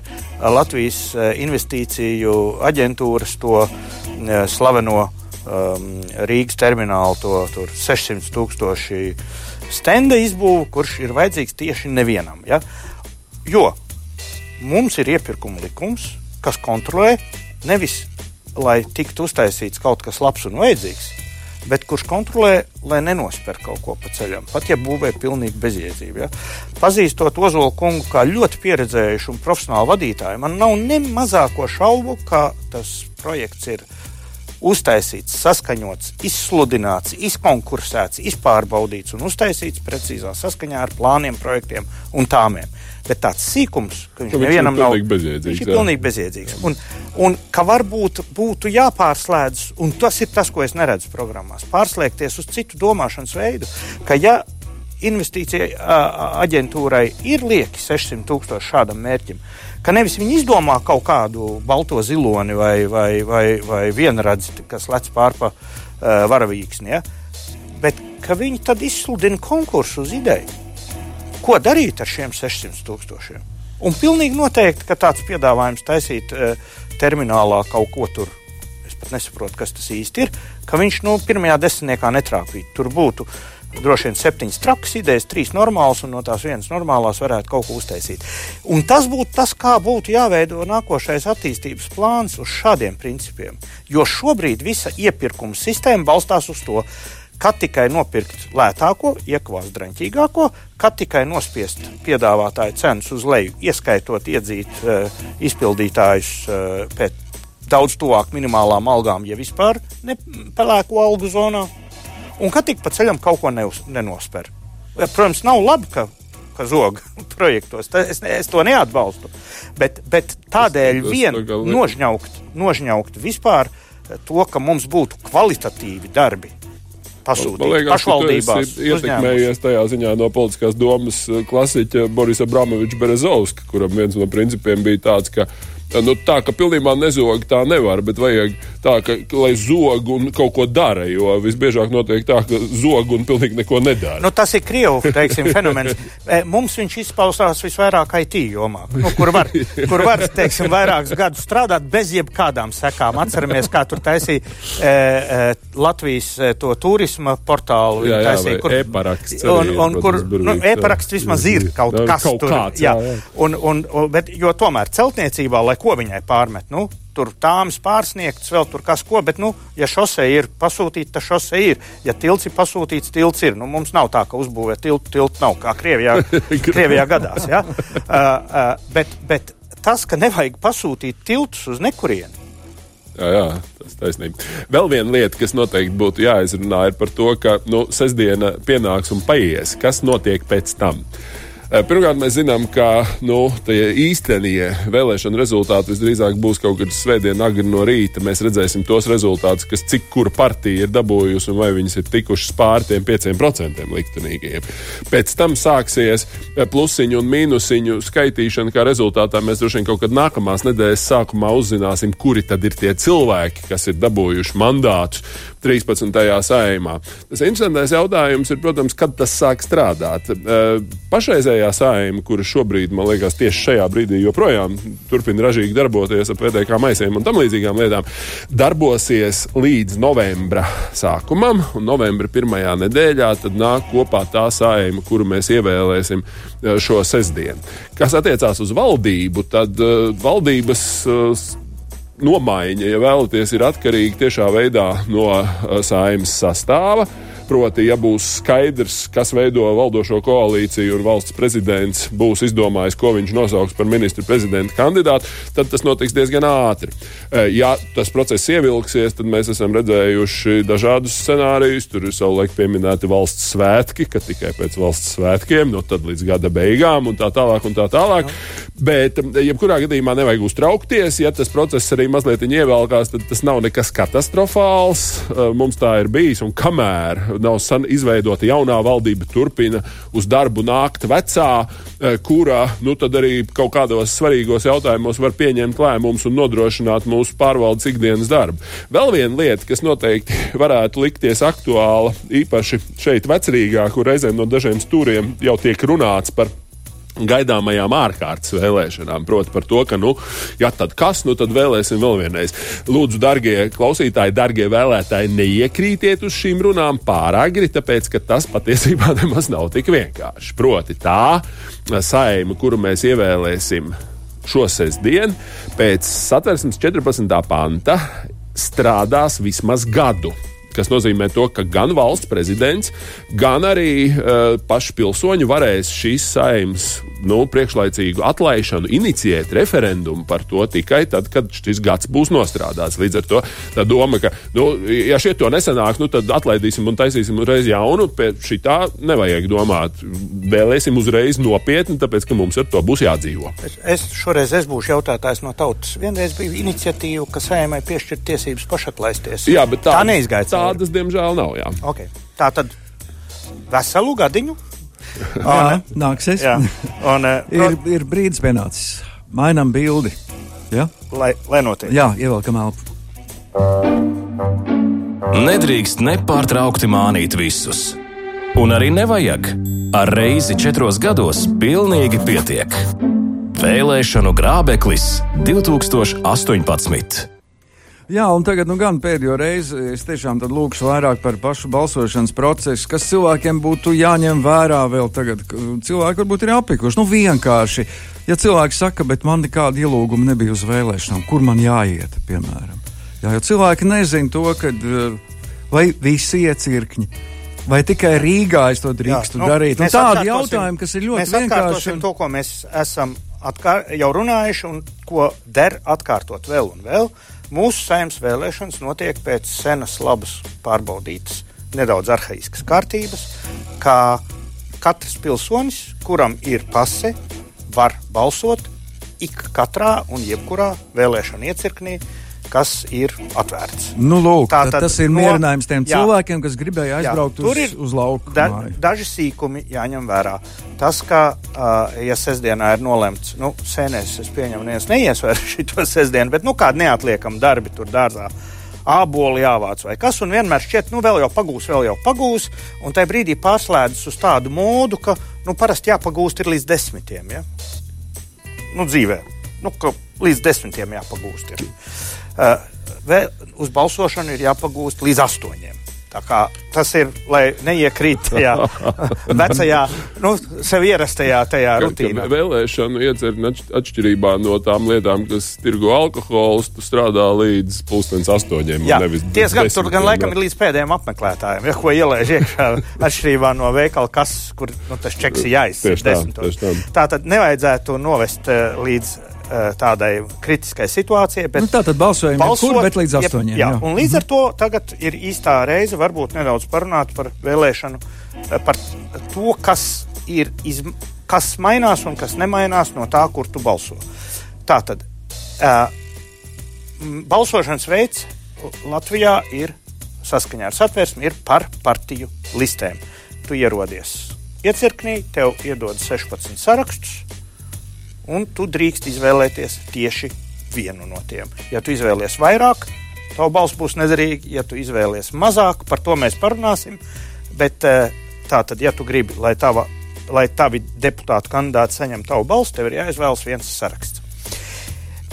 [SPEAKER 4] Latvijas eh, investīciju aģentūras to eh, slaveno um, Rīgas terminālu, to 600 tūkstoši stenda izbūvu, kurš ir vajadzīgs tieši nevienam. Ja? Jo mums ir iepirkuma likums, kas kontrolē nevis, lai tiktu uztaisīts kaut kas labs un vajadzīgs, bet kurš kontrolē, lai nenospēr kaut ko pa ceļam, pat ja būvē pilnīgi bezjēdzība. Ja? Pazīstot Ozolu kungu kā ļoti pieredzējušu un profesionālu vadītāju, man nav ne mazāko šaubu, ka tas projekts ir uztaisīts, saskaņots, izsludināts, izkonkursēts, izpārbaudīts un uztaisīts precīzā saskaņā ar plāniem, projektiem un tāmiem. Bet tāds sīkums, ka viņš nevienam nav
[SPEAKER 3] bezjēdzīgs.
[SPEAKER 4] Viņš ir pilnīgi bezjēdzīgs. Un, un ka varbūt būtu jāpārslēdz, un tas ir tas, ko es neredzu programmās, pārslēgties uz citu domāšanas veidu, ka ja investīcija aģentūrai ir lieki 600 tūkstoši šādam mērķim, ka nevis viņi izdomā kaut kādu balto ziloni vai, vai, vai, vai vienradzi, kas lec pārpa uh, varavīksni, ja? bet ka viņi tad izsludina konkursu uz ideju ko darīt ar šiem 600 tūkstošiem. Un pilnīgi noteikti, ka tāds piedāvājums taisīt e, terminālā kaut ko tur, pat nesaprotu, kas tas īsti ir, ka viņš nu, pirmajā desmitniekā netrāpītu. Tur būtu droši vien septiņas trakas idejas, trīs normālas, un no tās vienas normālās varētu kaut ko uztaisīt. Un tas būtu tas, kā būtu jāveido nākošais attīstības plāns uz šādiem principiem. Jo šobrīd visa iepirkuma sistēma balstās uz to, kad tikai nopirkt lētāko, iekvās draņķīgāko, kad tikai nospiest piedāvātāju cenas uz leju, ieskaitot iedzīt uh, izpildītājus uh, pēc daudz tuvāk minimālām algām, ja vispār nepelēku algu zonā, un kad tik pa ceļam kaut ko neuz, nenosper. Protams, nav labi, ka, ka zog projektos. Es, es to neatbalstu. Bet, bet tādēļ vien nožņaukt, nožņaukt vispār to, ka mums būtu kvalitatīvi darbi pašvaldībās.
[SPEAKER 3] Ietekmējies tajā ziņā no politiskās domas klasiķa Borisa Bramoviča Berezovska, kuram viens no principiem bija tāds, ka Nu, tā ka pilnībā nezog tā nevar, bet vajag tā, ka, lai zog un kaut ko dara. Jo visbiežāk notiek tā, ka zog un pilnīgi neko nedara.
[SPEAKER 4] Nu, tas ir Krievijas teiksim, fenomens. E, mums viņš izpausās visvairāk IT jomā, nu, kur var, kur var teiksim, vairākus gadus strādāt bez jebkādām sekām. Atceramies, kā tur taisīja e, e, Latvijas e, to turisma portālu.
[SPEAKER 3] Jā, jā,
[SPEAKER 4] taisīja,
[SPEAKER 3] kur, e-paraksts.
[SPEAKER 4] Un, un, kur nu, e-paraksts vismaz ir kaut
[SPEAKER 3] jā,
[SPEAKER 4] kas
[SPEAKER 3] kaut
[SPEAKER 4] tur.
[SPEAKER 3] Kāds,
[SPEAKER 4] jā,
[SPEAKER 3] jā.
[SPEAKER 4] Un, un, un, bet, jo tomēr celtniecībā, lai ko viņai pārmet, nu, tur tāmas pārsniegtas, vēl tur kas ko, bet, nu, ja šosei ir pasūtīta, tad šosei ir. Ja tilts ir pasūtīts, tilts ir. Nu, mums nav tā, ka uzbūvē tiltu, tiltu nav, kā Krievijā, Krievijā gadās, ja? uh, uh, bet, bet tas, ka nevajag pasūtīt tiltus uz nekurieni,
[SPEAKER 3] Jā, jā, tas ir taisnība. Vēl viena lieta, kas noteikti būtu jāizrunā, ir par to, ka nu, sestdiena pienāks un paies. Kas notiek pēc tam? Eh, Pirmkārt, mēs zinām, ka nu, tie īstenie vēlēšana rezultāti visdrīzāk būs kaut kad svētdien, agri no rīta. Mēs redzēsim tos rezultātus, kas cik kura partija ir dabūjusi un vai viņas ir tikušas pār tiem 5% liktenīgiem. Pēc tam sāksies eh, plusiņu un mīnusiņu skaitīšana, kā rezultātā mēs droši vien kaut kad nākamās nedēļas sākumā uzzināsim, kuri tad ir tie cilvēki, kas ir dabūjuši mandātus 13. saimā. Tas interesantais jautājums ir, protams, kad tas sāk strādāt. Eh, Pašreizējā saima, kura šobrīd, man liekas, tieši šajā brīdī joprojām turpina ražīgi darboties ap VDK maisiem un tam līdzīgām lietām, darbosies līdz novembra sākumam, novembra pirmajā nedēļā tad nāk kopā tā saima, kuru mēs ievēlēsim eh, šo sestdienu. Kas attiecās uz valdību, tad uh, valdības uh, nomaiņa, ja vēlaties, ir atkarīga tiešā veidā no uh, saimnes sastāva. Proti, ja būs skaidrs, kas veido valdošo koalīciju un valsts prezidents būs izdomājis, ko viņš nosauks par ministru prezidenta kandidātu, tad tas notiks diezgan ātri. Eh, Ja tas process ievilksies, tad mēs esam redzējuši dažādus scenārijus. Tur ir savulaik pieminēti valsts svētki, ka tikai pēc valsts svētkiem, no tad līdz gada beigām un tā tālāk. Un tā tālāk. Bet, eh, jebkurā gadījumā, nevajag uztraukties. Ja tas process arī mazliet ievēlkās, tad tas nav nekas katastrofāls. Eh, Mums tā ir bijis. Un kamēr nav izveidota jaunā valdība, turpina uz darbu nākt vecā, eh, kura nu, arī kaut kādos svarīgos jautājumos var pieņemt lēmumus un nodrošināt mūsu pārvaldes ikdienas darbu. Vēl viena lieta, kas noteikti varētu likties aktuāla, īpaši šeit, vecrīgā, kur reizēm no dažiem stūriem jau tiek runāts par gaidāmajām ārkārtas vēlēšanām. Proti, par to, ka, nu, ja tad kas, nu, tad vēlēsim vēl vienreiz. Lūdzu, darbie klausītāji, darbie vēlētāji, neiekrītiet uz šīm runām pārāk agri, tāpēc, ka tas patiesībā nemaz nav tik vienkārši. Proti, tā saima, kuru mēs ievēlēsim šo sestdienu, pēc satversmes 14. panta strādās vismaz gadu. Tas nozīmē, to, ka gan valsts prezidents, gan arī uh, paši pilsoņi varēs šīs saimnes nu, priekšlaicīgu atlaišanu inicijēt referendumu par to tikai tad, kad šis gads būs nostrādāts. Līdz ar to tā doma, ka, nu, ja šie to nesanāks, nu, tad atlaidīsim un taisīsim uzreiz jaunu. Pie šī tā nevajag domāt. Vēlēsim uzreiz nopietni, tāpēc, ka mums ar to būs jādzīvo.
[SPEAKER 4] Es, es šoreiz es būšu jautājtājs no tautas. Vienreiz bija iniciatīva, ka saimai piešķirt tiesības pašatlaisties.
[SPEAKER 3] Jā, bet tā,
[SPEAKER 4] tā cauri.
[SPEAKER 3] Tādas, diemžēl, nav. Jā.
[SPEAKER 4] Okay. Tā tad veselu gadiņu.
[SPEAKER 2] Jā, nāksies.
[SPEAKER 4] Jā. Un, uh,
[SPEAKER 2] ir, ir brīdis pienācis. Mainām bildi. Ja?
[SPEAKER 4] lai, lai notiek.
[SPEAKER 2] Jā, ievelkam elpu.
[SPEAKER 1] Nedrīkst nepārtraukti mānīt visus. Un arī nevajag. Ar reizi četros gados pilnīgi pietiek. Vēlēšanu grābeklis 2018.
[SPEAKER 2] Jā, un tagad nu, gan pēdējo reizi es tiešām lūkšu vairāk par pašu balsošanas procesu, kas cilvēkiem būtu jāņem vērā vēl tagad. Cilvēki varbūt ir apikuši. Nu, vienkārši, ja cilvēki saka, bet man nekāda ielūguma nebija uz vēlēšanām, kur man jāiet, piemēram. Jā, jo cilvēki nezina to, kad, vai visi iecirkņi. Vai tikai Rīgā es to drīkstu
[SPEAKER 4] Jā,
[SPEAKER 2] nu, darīt? Nu, tādi jautājumi, kas ir ļoti
[SPEAKER 4] mēs
[SPEAKER 2] vienkārši.
[SPEAKER 4] atkārtosim to, ko mēs esam atkār, jau runājuši, un ko der atkārtot vēl un vēl. Mūsu saimnes vēlēšanas notiek pēc senas, labas, pārbaudītas, nedaudz arhaiskas kārtības, kā katrs pilsonis, kuram ir pase, var balsot ik katrā un jebkurā vēlēšana iecirknī, kas ir atvērts.
[SPEAKER 2] Nu, lūk,
[SPEAKER 4] Tā
[SPEAKER 2] tad tas ir mierinājums tiem
[SPEAKER 4] jā.
[SPEAKER 2] cilvēkiem, kas gribēja
[SPEAKER 4] Jā,
[SPEAKER 2] aizbraukt
[SPEAKER 4] tur
[SPEAKER 2] uz, uz lauku.
[SPEAKER 4] Da, daži sīkumi jāņem vērā. Tas, ka, uh, ja sestdienā ir nolemts, nu, sēnēs, es pieņemu, neviens neies vairs šo sestdienu, bet nu, kādi neatliekami darbi tur dārzā. Āboli jāvāc vai kas, un vienmēr šķiet, nu, vēl jau pagūs, vēl jau pagūs, un tajā brīdī pārslēdzas uz tādu modu, ka, nu, parasti jāpagūst ir līdz desmitiem, ja? Nu, dzīvē, nu, ka līdz desmitiem jāpagūst ir. Uh, vēl uz balsošanu ir jāpagūst līdz astoņiem. Tā kā tas ir, lai neiekrīt tajā vecajā, nu, sev ierastajā tajā rutīnā.
[SPEAKER 3] Vēlēšanu iecerni atš- atšķirībā no tām lietām, kas tirgo alkoholu, tu strādā līdz pusdienas astoņiem.
[SPEAKER 4] Jā,
[SPEAKER 3] nevis
[SPEAKER 4] diezgan tur gan laikam ir līdz pēdējiem apmeklētājiem, ja ko ielaiž iekšā atšķirībā no veikala, kas, kur nu, tas čeks ir jāizsver.
[SPEAKER 3] Tā, tā.
[SPEAKER 4] tad nevajadzētu novest eh, līdz eh, tādai kritiskai situācijai. Bet
[SPEAKER 2] Nu, tā tad balsojam
[SPEAKER 4] balsot-
[SPEAKER 2] jebkur, bet līdz astoņiem,
[SPEAKER 4] Jā,
[SPEAKER 2] jā.
[SPEAKER 4] un līdz ar to tagad ir īstā reize varbūt nedaudz parunāt par vēlēšanu, eh, par to, kas ir, izm- kas mainās un kas nemainās no tā, kur tu balso. Tā tad. M, balsošanas veids Latvijā ir saskaņā ar satversmi, ir par partiju listēm. Tu ierodies iecirknī, tev iedod 16 sarakstus, un tu drīkst izvēlēties tieši vienu no tiem. Ja tu izvēlies vairāk, tava balss būs nederīga, ja tu izvēlies mazāk, par to mēs parunāsim. Bet eh, tā tad, ja tu gribi, lai, tava, lai tavi deputāti kandidāti saņem tavu balsu, tev ir jāizvēlas viens saraksts.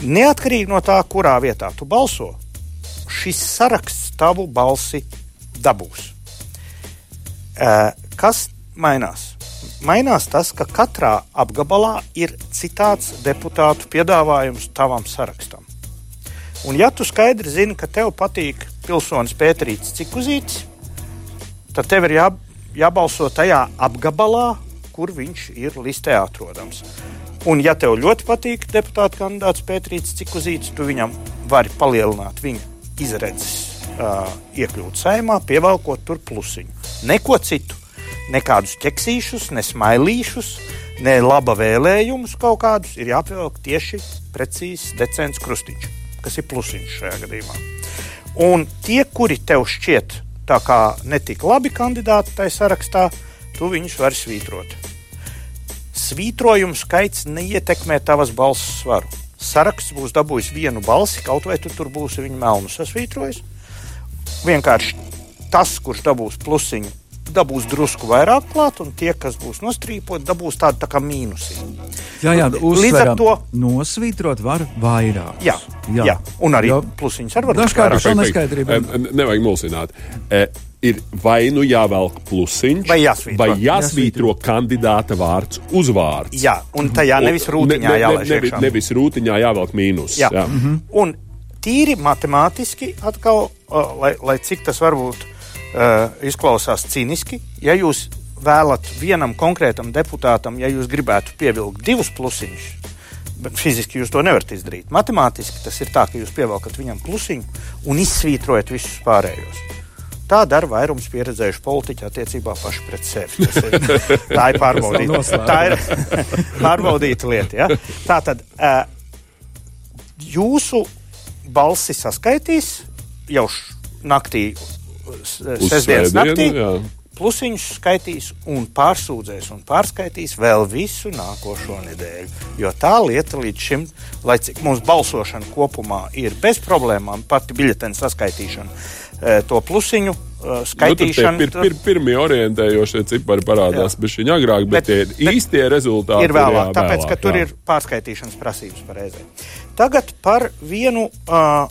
[SPEAKER 4] Neatkarīgi no tā, kurā vietā tu balso, šis saraksts tavu balsi dabūs. Eh, Kas mainās? Mainās tas, ka katrā apgabalā ir citāds deputātu piedāvājums tavam sarakstam. Un, ja tu skaidri zini, ka tev patīk pilsonis Pēterīts Cikuzītis, tad tev ir jā, jābalso tajā apgabalā, kur viņš ir listē atrodams. Un, ja tev ļoti patīk deputāta kandidāts Pēterīts Cikuzītis, tu viņam vari palielināt viņa izredzes uh, iekļūt saimā, pievelkot tur plusiņu. Neko citu. Nekādus ķeksīšus, ne smailīšus, ne laba vēlējumus kaut kādus ir jāpievelk tieši precīzs decents krustiņš, kas ir plusiņš šajā gadījumā. Un tie, kuri tev šķiet tā kā netik labi kandidāti tajā sarakstā, tu viņus vari svītrot. Svītrojumu skaits neietekmē tavas balss svaru. Saraksts būs dabūjis vienu balsi, kaut vai tu tur būsi viņu melnu sasvītrojis. Vienkārši tas, kurš dabūs plusiņu, dabūs drusku vairāk klāt, un tie, kas būs nostrīpoti, dabūs tādu tā kā mīnusu.
[SPEAKER 2] Jā, jā,
[SPEAKER 4] Līdz ar to-
[SPEAKER 2] nosvītrot var vairāk.
[SPEAKER 4] Jā, jā. jā, un arī
[SPEAKER 2] Jo
[SPEAKER 4] plusiņus ar varu
[SPEAKER 2] Dažkārt
[SPEAKER 4] vairāk.
[SPEAKER 2] šo neskaidrību.
[SPEAKER 3] E, ne- Nevajag mulsināt. E, ir vai nu jāvelk plusiņš,
[SPEAKER 4] Vai jāsvītro.
[SPEAKER 3] vai jāsvītro kandidāta vārds uzvārds.
[SPEAKER 4] Jā, un tajā nevis rūtiņā jālaiž
[SPEAKER 3] nevis,
[SPEAKER 4] iekšā.
[SPEAKER 3] nevis rūtiņā jāvelk mīnus.
[SPEAKER 4] Jā. Mm -hmm. Un tīri matemātiski, atkal, lai, lai cik tas varbūt uh, izklausās cīniski, ja jūs vēlat vienam konkrētam deputātam, ja jūs gribētu pievilkt divus plusiņus, bet fiziski jūs to nevarat izdarīt. Matemātiski tas ir tā, ka jūs pievelkat viņam plusiņu un izsvītrojat visus pārējos. Tā dara vairums pieredzējuši politiķi attiecībā paši pret sevi. Tas Ir, tā ir pārbaudīta, tā ir pārbaudīta lieta. Ja? Tā tad uh, jūsu balsi saskaitīs jau naktī, sestdienas
[SPEAKER 3] svētdienu,
[SPEAKER 4] naktī.
[SPEAKER 3] jā.
[SPEAKER 4] Plusiņus skaitīs un pārsūdzēs un pārskaitīs vēl visu nākošo nedēļu. Jo tā lieta līdz šim, lai cik mums balsošana kopumā ir bez problēmām, pati biļetenu saskaitīšana, eh, to plusiņu eh,
[SPEAKER 3] Nu, tur
[SPEAKER 4] skaitīšana.
[SPEAKER 3] pir, pir, pirmie orientējošie cipari parādās bez viņa agrāk, bet,
[SPEAKER 4] Bet-
[SPEAKER 3] tie
[SPEAKER 4] bet
[SPEAKER 3] īstie rezultāti
[SPEAKER 4] ir vēlāk,
[SPEAKER 3] jā,
[SPEAKER 4] tāpēc,
[SPEAKER 3] vēlāk,
[SPEAKER 4] ka tur
[SPEAKER 3] jā.
[SPEAKER 4] ir pārskaitīšanas prasības pareizai. Tagad par vienu uh,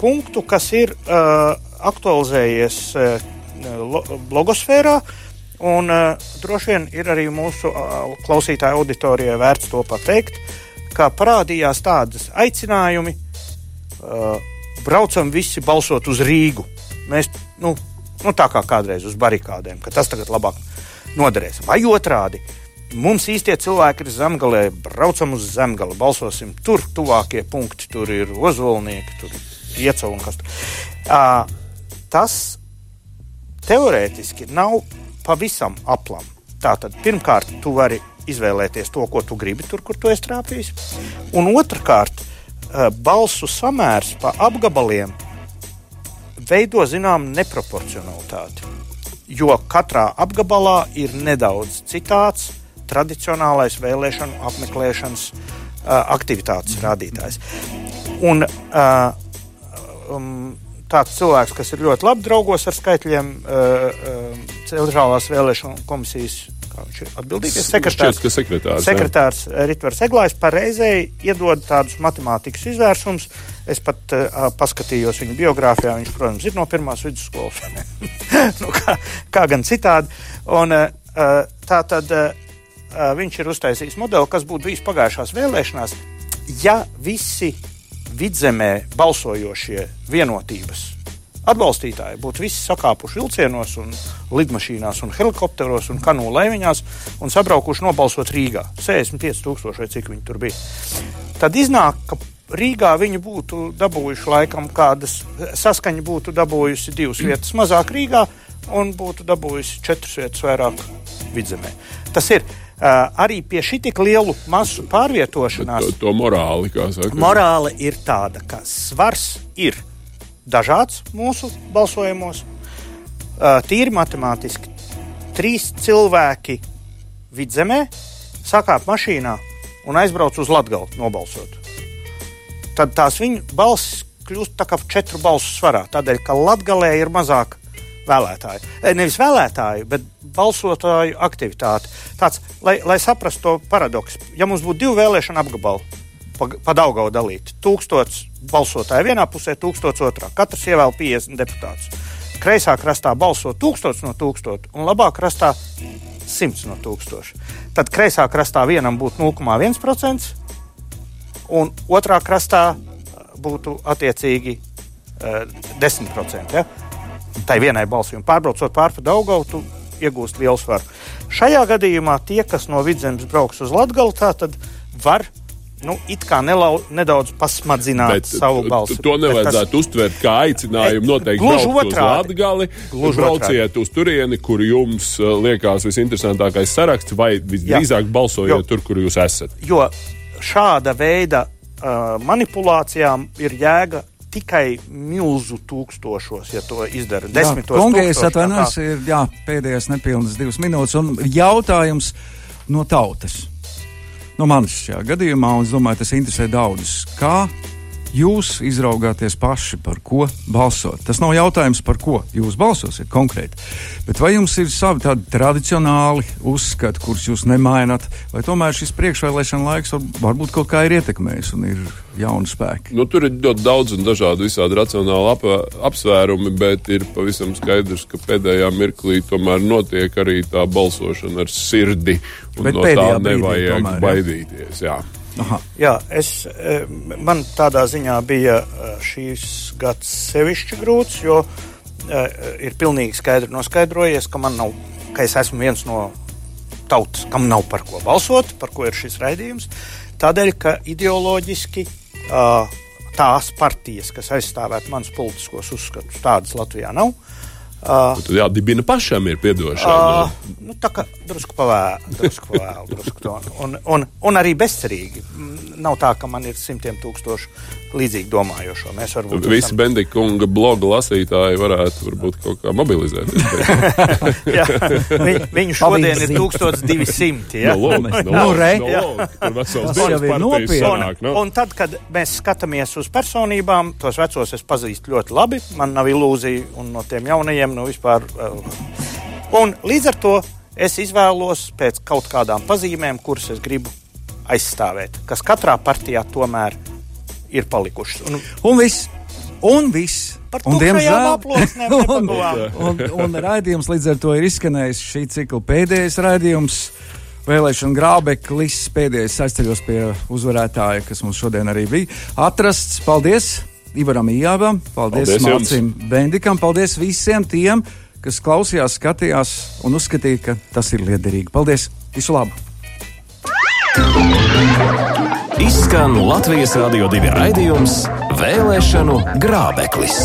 [SPEAKER 4] punktu, kas ir uh, aktualizējies uh, lo- blogosfērā. Un uh, droši vien ir arī mūsu uh, klausītāju auditorijai vērts to pateikt, ka parādījās tādas aicinājumi, uh, braucam visi balsot uz Rīgu. Mēs, nu, nu tā kā kādreiz uz barikādēm, ka tas tagad labāk noderēs. Vai otrādi, mums īstie cilvēki ir zemgalē, braucam uz zemgali, balsosim tur, tuvākie punkti, tur ir ozolnieki, tur ir iecau un kas tur. Uh, tas teorētiski nav pavisam aplam. Tātad, pirmkārt, tu vari izvēlēties to, ko tu gribi, tur, kur tu esi trāpījis. Un otrkārt, balsu samērs pa apgabaliem veido zināmu neproporcionalitāti. Jo katrā apgabalā ir nedaudz citāds tradicionālais vēlēšanu apmeklēšanas aktivitātes rādītājs. Un, uh, um, tāds cilvēks, kas ir ļoti labi draugos ar skaitļiem, uh, uh, Centrālās vēlēšana komisijas atbildīgais sekretārs.
[SPEAKER 3] Šķiet, sekretārs,
[SPEAKER 4] sekretārs Ritvers Eglājs pareizēji iedod tādus matemātikas izvērsumus. Es pat uh, paskatījos viņa biogrāfijā. Viņš, protams, ir no pirmās vidusskolas. nu, kā, kā gan citādi. Un, uh, tā tad uh, viņš ir uztaisījis modeli, kas būtu bijis pagājušās vēlēšanās, ja visi vidzemē balsojošie vienotības atbalstītāji būtu visi sakāpuši vilcienos, un lidmašīnās, un helikopteros un kanūlu laiviņās un sabraukuši nobalsot Rīgā. 65,000 vai cik viņi tur bija. Tad iznāk, ka Rīgā viņi būtu dabūjuši laikam kādas saskaņa, būtu dabūjusi divas vietas mazāk Rīgā un būtu dabūjusi četras vietas vairāk vidzemē. Tas ir arī pie šī tik lielu masu pārvietošanās.
[SPEAKER 3] To, to morāli, kā saka.
[SPEAKER 4] Morāli ir tāda, ka svars ir dažāds mūsu balsojumos. Uh, tīri matemātiski. Trīs cilvēki vidzemē sakāp mašīnā un aizbrauc uz Latviju nobalsot. Tad tās viņu balss kļūst kā četru balsu svarā. Tādēļ, ka Latvijā ir mazāk vēlētāju. Nevis vēlētāju, bet balsotāju aktivitāti. Tāds, lai, lai saprastu to paradoksu, ja mums būtu divi vēlēšana apgabali, pa, pa Daugavu dalīti, tūkstots balsotāju vienā pusē, tūkstots otrā, katrs ievēl 50 deputātus. Kreisā krastā balso tūkstots no tūkstoša, un labā krastā 100 no tūkstoša. Tad kreisā krastā vienam būtu 0,1%, un otrā krastā būtu attiecīgi uh, 10%. Ja? Tai vienai balsī. Un pārbraucot pāri Daugavu, tu iegūst lielu svaru. Šajā gadījumā tie, kas no vidzemes brauks uz Latviju, tad var nu, it kā nelau, nedaudz pasmadzināt bet, savu balsi.
[SPEAKER 3] To nevajadzētu tas... uztvert kā aicinājumu noteikti
[SPEAKER 4] gluži
[SPEAKER 3] otrādi. Uz Latgali, brauciet uz turieni, kur jums uh, liekas visinteresantākais saraksts, vai visdrīzāk Jā. balsojiet jo, tur, kur jūs esat.
[SPEAKER 4] Jo šāda veida uh, manipulācijām ir jēga tikai milzu tūkstošos, ja to izdara. Desmitos
[SPEAKER 2] Kongējas atvainojas, ir jā, pēdējās nepilnas divas minūtes, un jautājums no tautas. No manis šajā gadījumā, un es domāju, tas interesē daudzus. Kā jūs izraugāties paši, par ko balsot. Tas nav jautājums, par ko jūs balsosiet konkrēti. Bet vai jums ir savi tādi tradicionāli uzskati, kurus jūs nemainat, vai tomēr šis priekšvēlēšana laiks var, varbūt kaut kā ir ietekmējis un ir jauni spēki?
[SPEAKER 3] Nu, tur ir ļoti daudz un dažādi visādi racionāli ap, apsvērumi, bet ir pavisam skaidrs, ka pēdējā mirklī tomēr notiek arī tā balsošana ar sirdi. Un bet no tā nevajag tomēr, baidīties. Jā.
[SPEAKER 4] Aha. Jā, es, e, man tādā ziņā bija e, šīs gads sevišķi grūts, jo e, ir pilnīgi skaidri noskaidrojies, ka man nav, ka es esmu viens no tautas, kam nav par ko balsot, par ko ir šis raidījums. Tādēļ, ka ideoloģiski tās partijas, kas aizstāvētu manus politiskos uzskatus, tādas Latvijā nav.
[SPEAKER 3] Uh, tad jādibina pašam ir piedošana. Uh,
[SPEAKER 4] nu, tā kā drusku pavēlu, drusku pavēlu, drusku to. Un, un, un arī bezcerīgi. Nav tā, ka man ir simtiem tūkstošu līdzīgi domājošo. Mēs
[SPEAKER 3] varbūt. Visi esam... Bendikunga bloga lasītāji varētu varbūt kaut kā mobilizēties.
[SPEAKER 4] jā, vi, viņu šodien ir 1200. Ja?
[SPEAKER 3] No, lūk, no,
[SPEAKER 2] no, re,
[SPEAKER 3] no, lūk, tur vesels jau ir nopietni.
[SPEAKER 4] Un, no? un tad, kad mēs skatāmies uz personībām, tos vecos es pazīstu ļoti labi. Man nav ilūzija un no tiem jaunajiem nu vispār. Uh, un līdz ar to es izvēlos pēc kaut kādām pazīmēm, kuras es gribu aizstāvēt, kas katrā partijā tomēr ir ir palikušas.
[SPEAKER 2] Un, un viss. Un viss.
[SPEAKER 4] Par un, diemžēl,
[SPEAKER 2] un, un, un raidījums līdz ar to ir izskanējis šī cikla pēdējais raidījums. Vēlēšana grābeklis pēdējais aizceļos pie uzvarētāja, kas mums šodien arī bija atrasts. Paldies Ivaram Ijāvam, paldies, paldies Mārcim Bendikam, paldies visiem tiem, kas klausījās, skatījās un uzskatīja, ka tas ir liederīgi. Paldies! Visu labu!
[SPEAKER 1] Izskan Latvijas Rādio 2 raidījums Vēlēšanu grābeklis.